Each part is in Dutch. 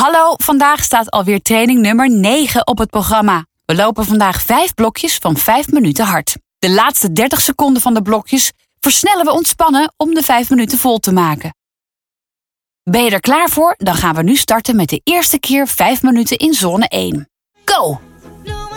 Hallo, vandaag staat alweer training nummer 9 op het programma. We lopen vandaag 5 blokjes van 5 minuten hard. De laatste 30 seconden van de blokjes versnellen we ontspannen om de 5 minuten vol te maken. Ben je er klaar voor? Dan gaan we nu starten met de eerste keer 5 minuten in zone 1. Go! No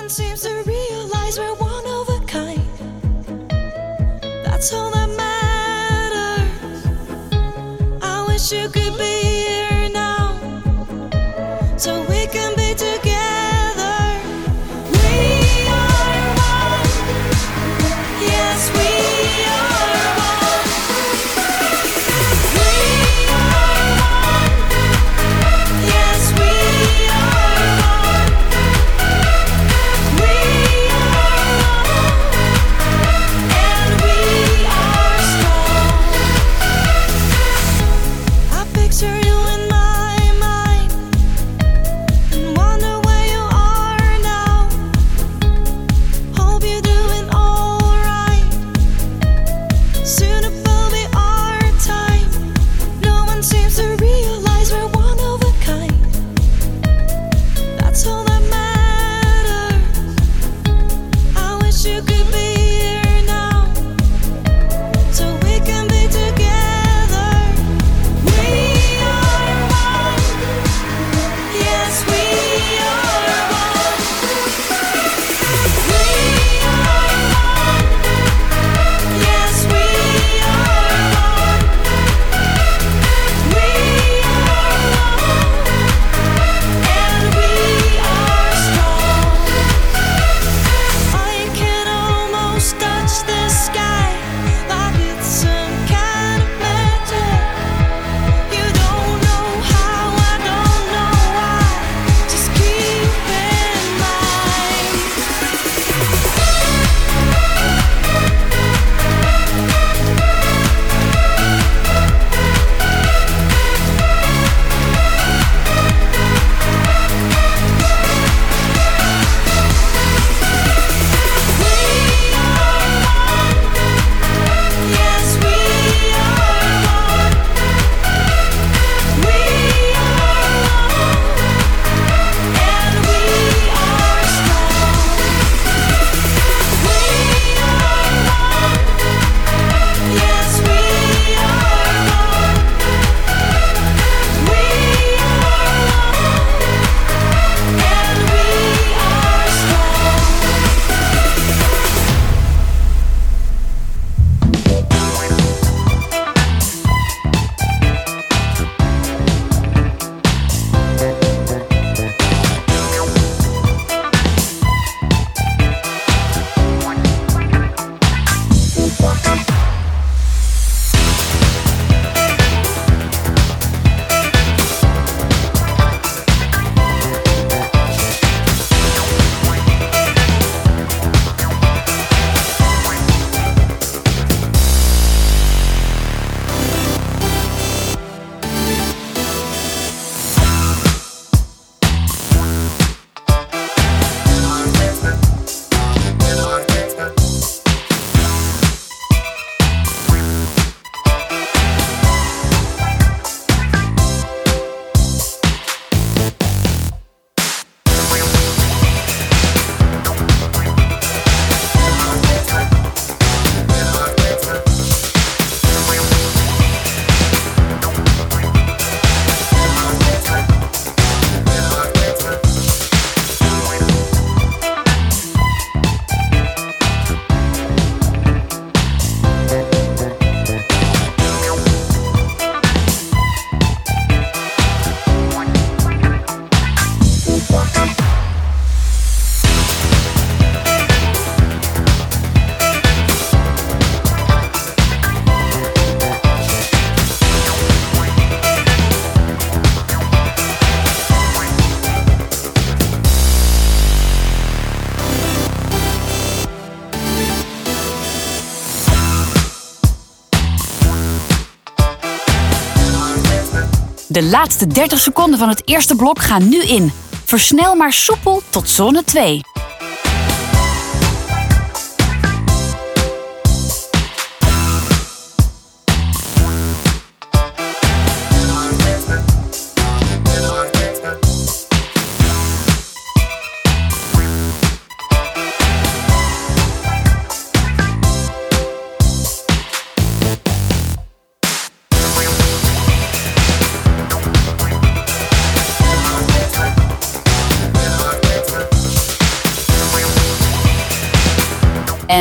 De laatste 30 seconden van het eerste blok gaan nu in. Versnel maar soepel tot zone 2.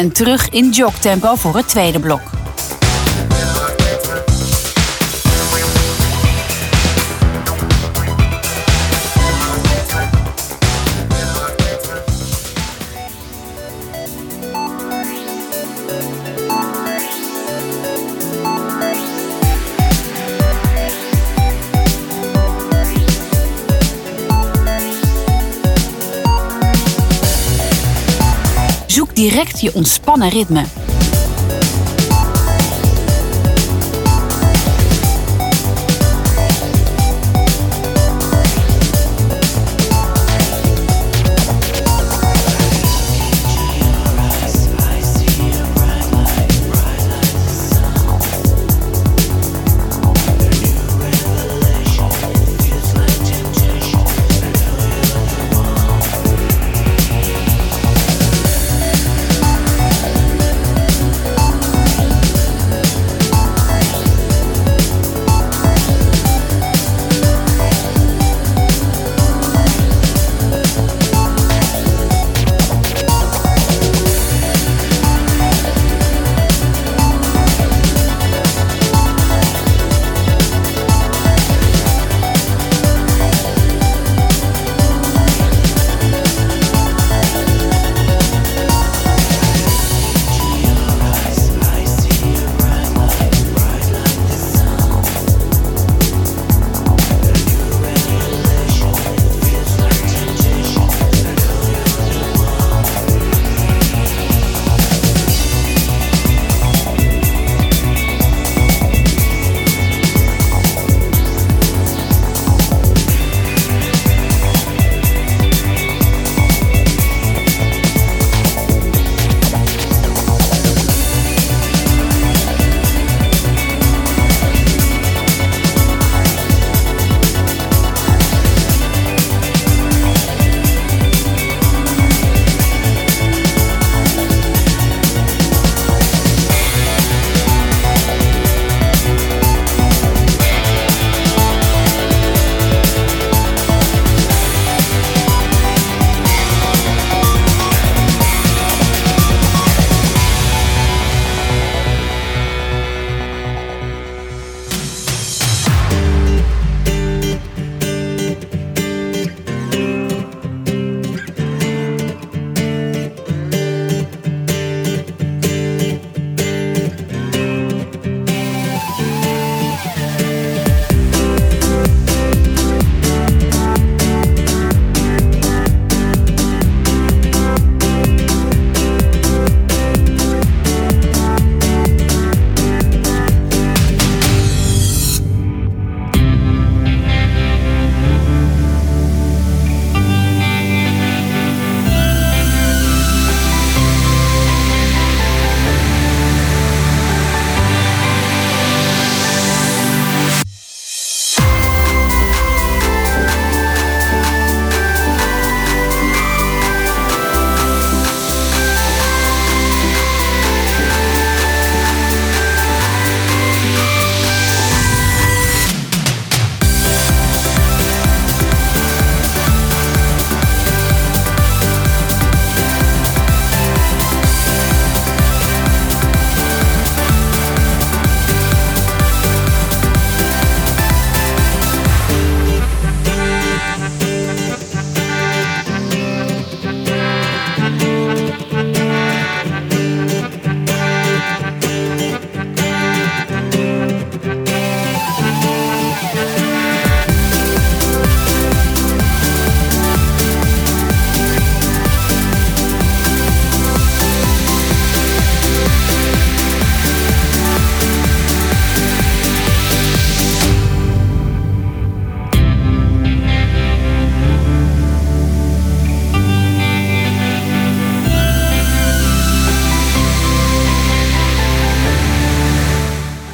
En terug in jogtempo voor het tweede blok. Direct je ontspannen ritme.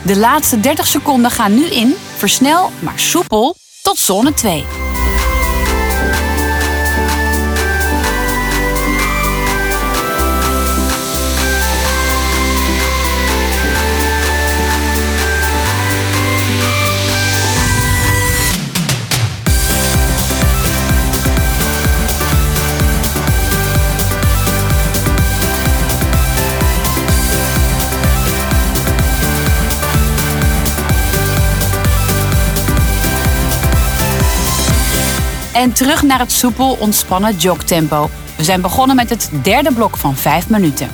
De laatste 30 seconden gaan nu in. Versnel, maar soepel, tot zone 2. En terug naar het soepel ontspannen jogtempo. We zijn begonnen met het derde blok van 5 minuten.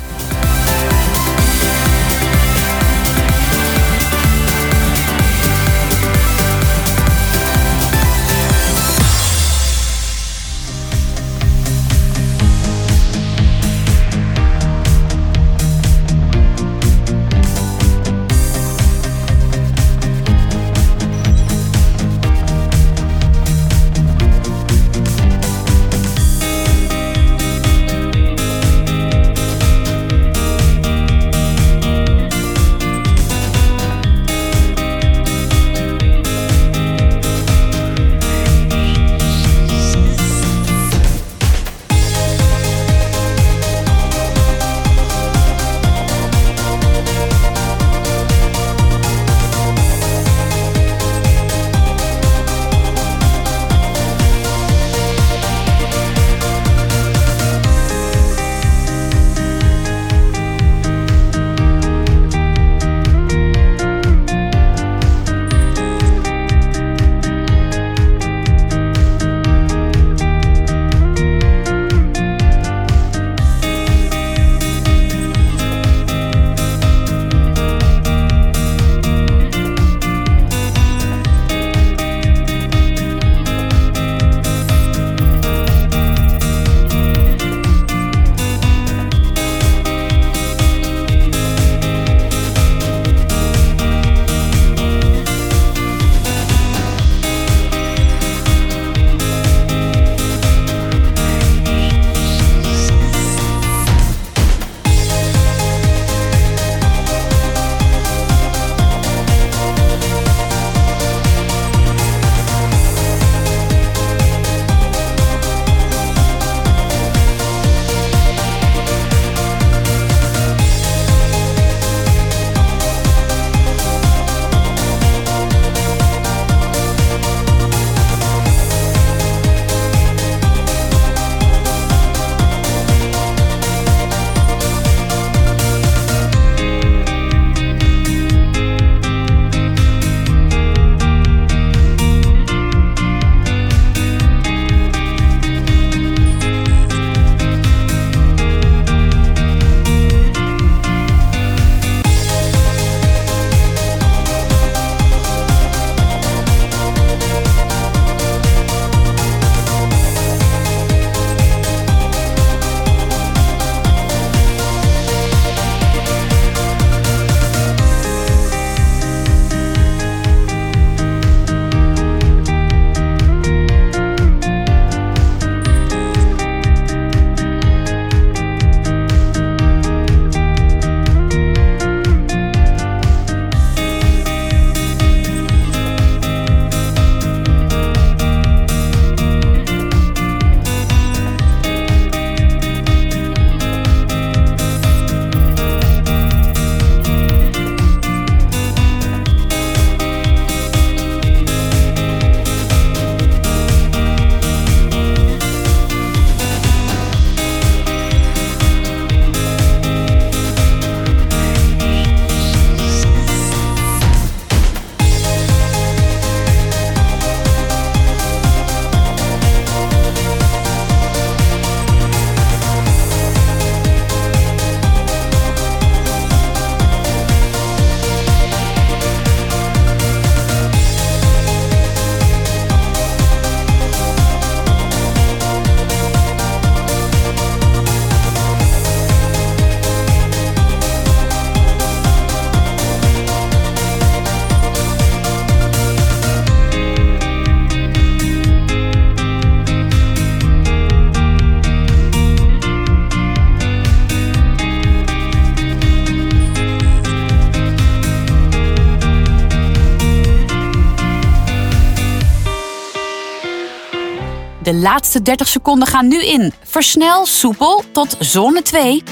Laatste 30 seconden gaan nu in. Versnel soepel tot zone 2.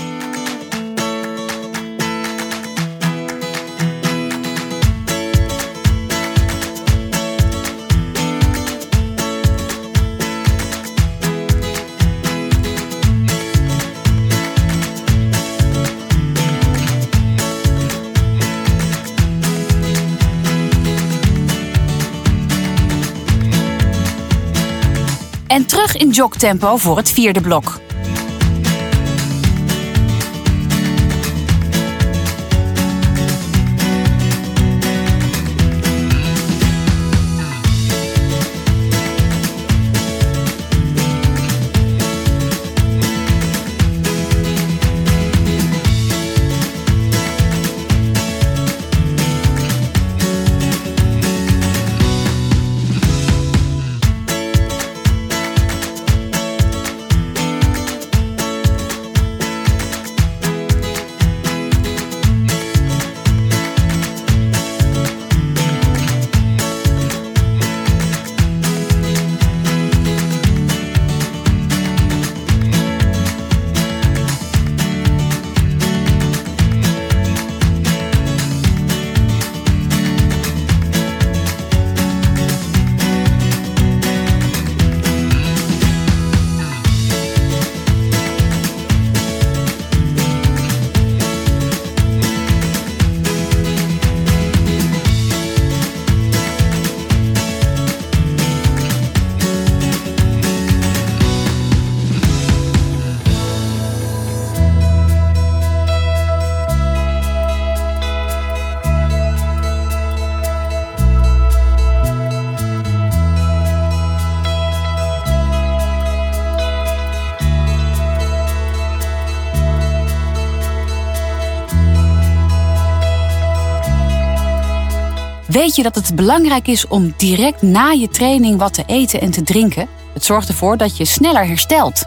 In jogtempo voor het vierde blok. Weet je dat het belangrijk is om direct na je training wat te eten en te drinken? Het zorgt ervoor dat je sneller herstelt.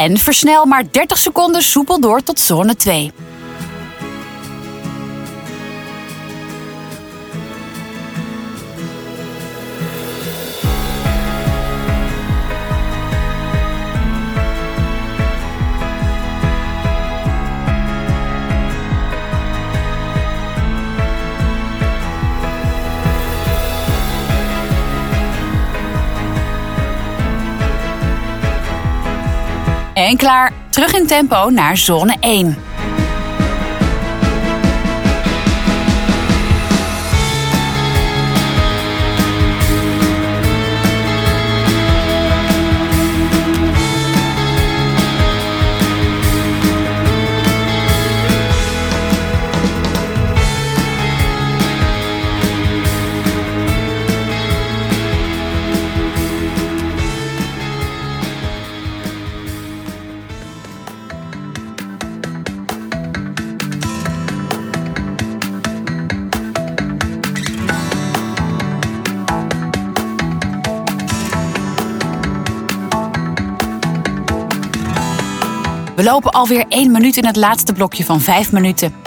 En versnel maar 30 seconden soepel door tot zone 2. En klaar, terug in tempo naar zone 1. We lopen alweer 1 minuut in het laatste blokje van 5 minuten.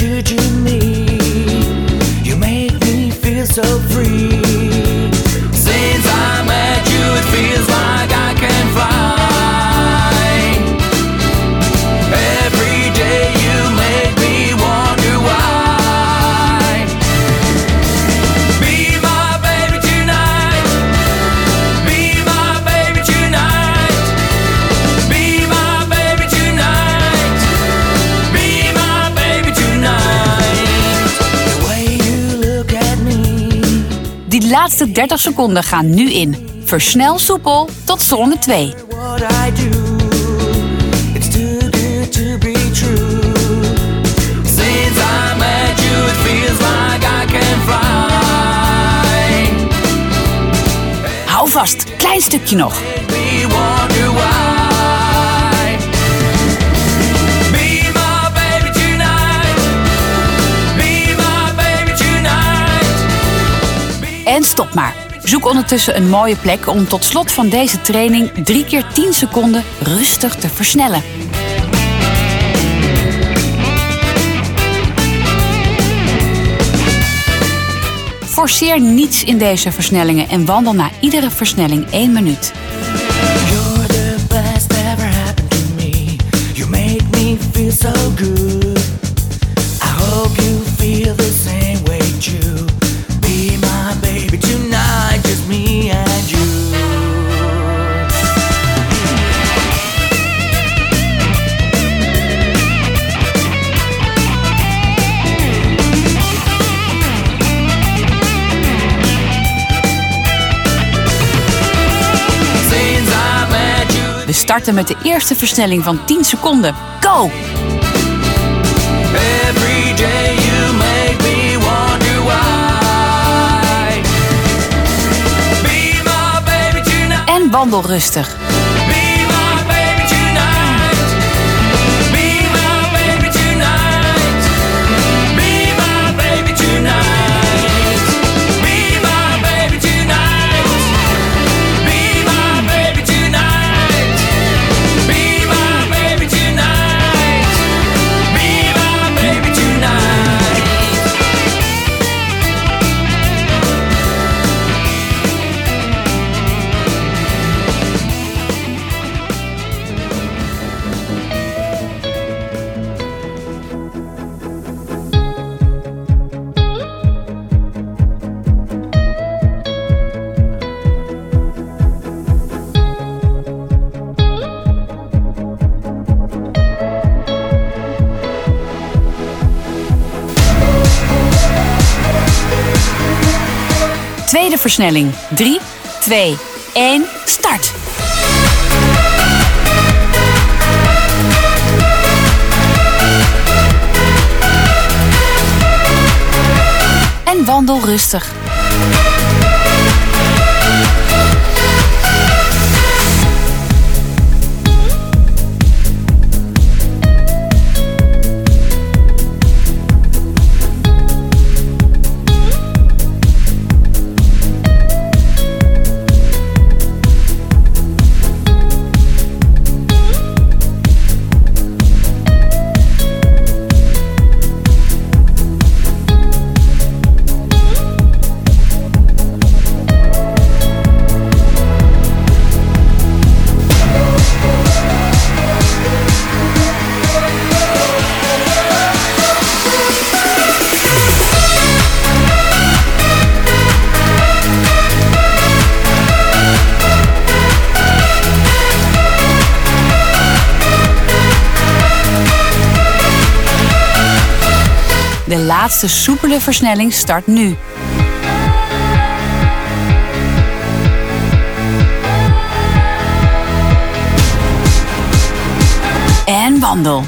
Things you me. You make me feel so free. Laatste 30 seconden gaan nu in. Versnel soepel tot zone 2. What I do. It's too good to be true. Since I met you, it feels like I can fly. Hou vast, klein stukje nog. Zoek ondertussen een mooie plek om tot slot van deze training 3 keer 10 seconden rustig te versnellen. Forceer niets in deze versnellingen en wandel na iedere versnelling 1 minuut. You're the best ever to me. You make me feel so good. Starten met de eerste versnelling van 10 seconden. Go! every day you make me wonder why. Be my baby tonight. En wandel rustig. Versnelling. 3, 2, 1, start! En wandel rustig. Laatste soepele versnelling start nu. En wandel.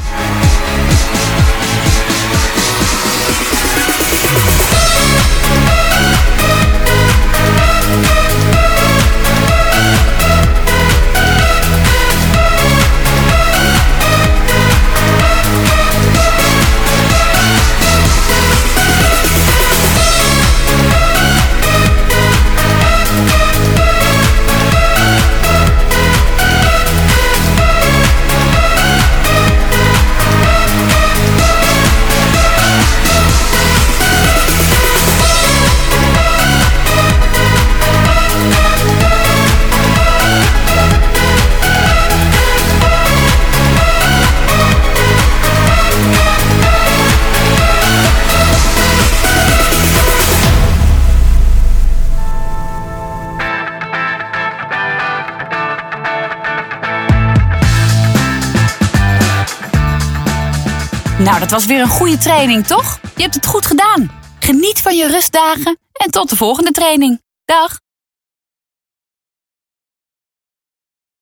Nou, dat was weer een goede training, toch? Je hebt het goed gedaan. Geniet van je rustdagen en tot de volgende training. Dag!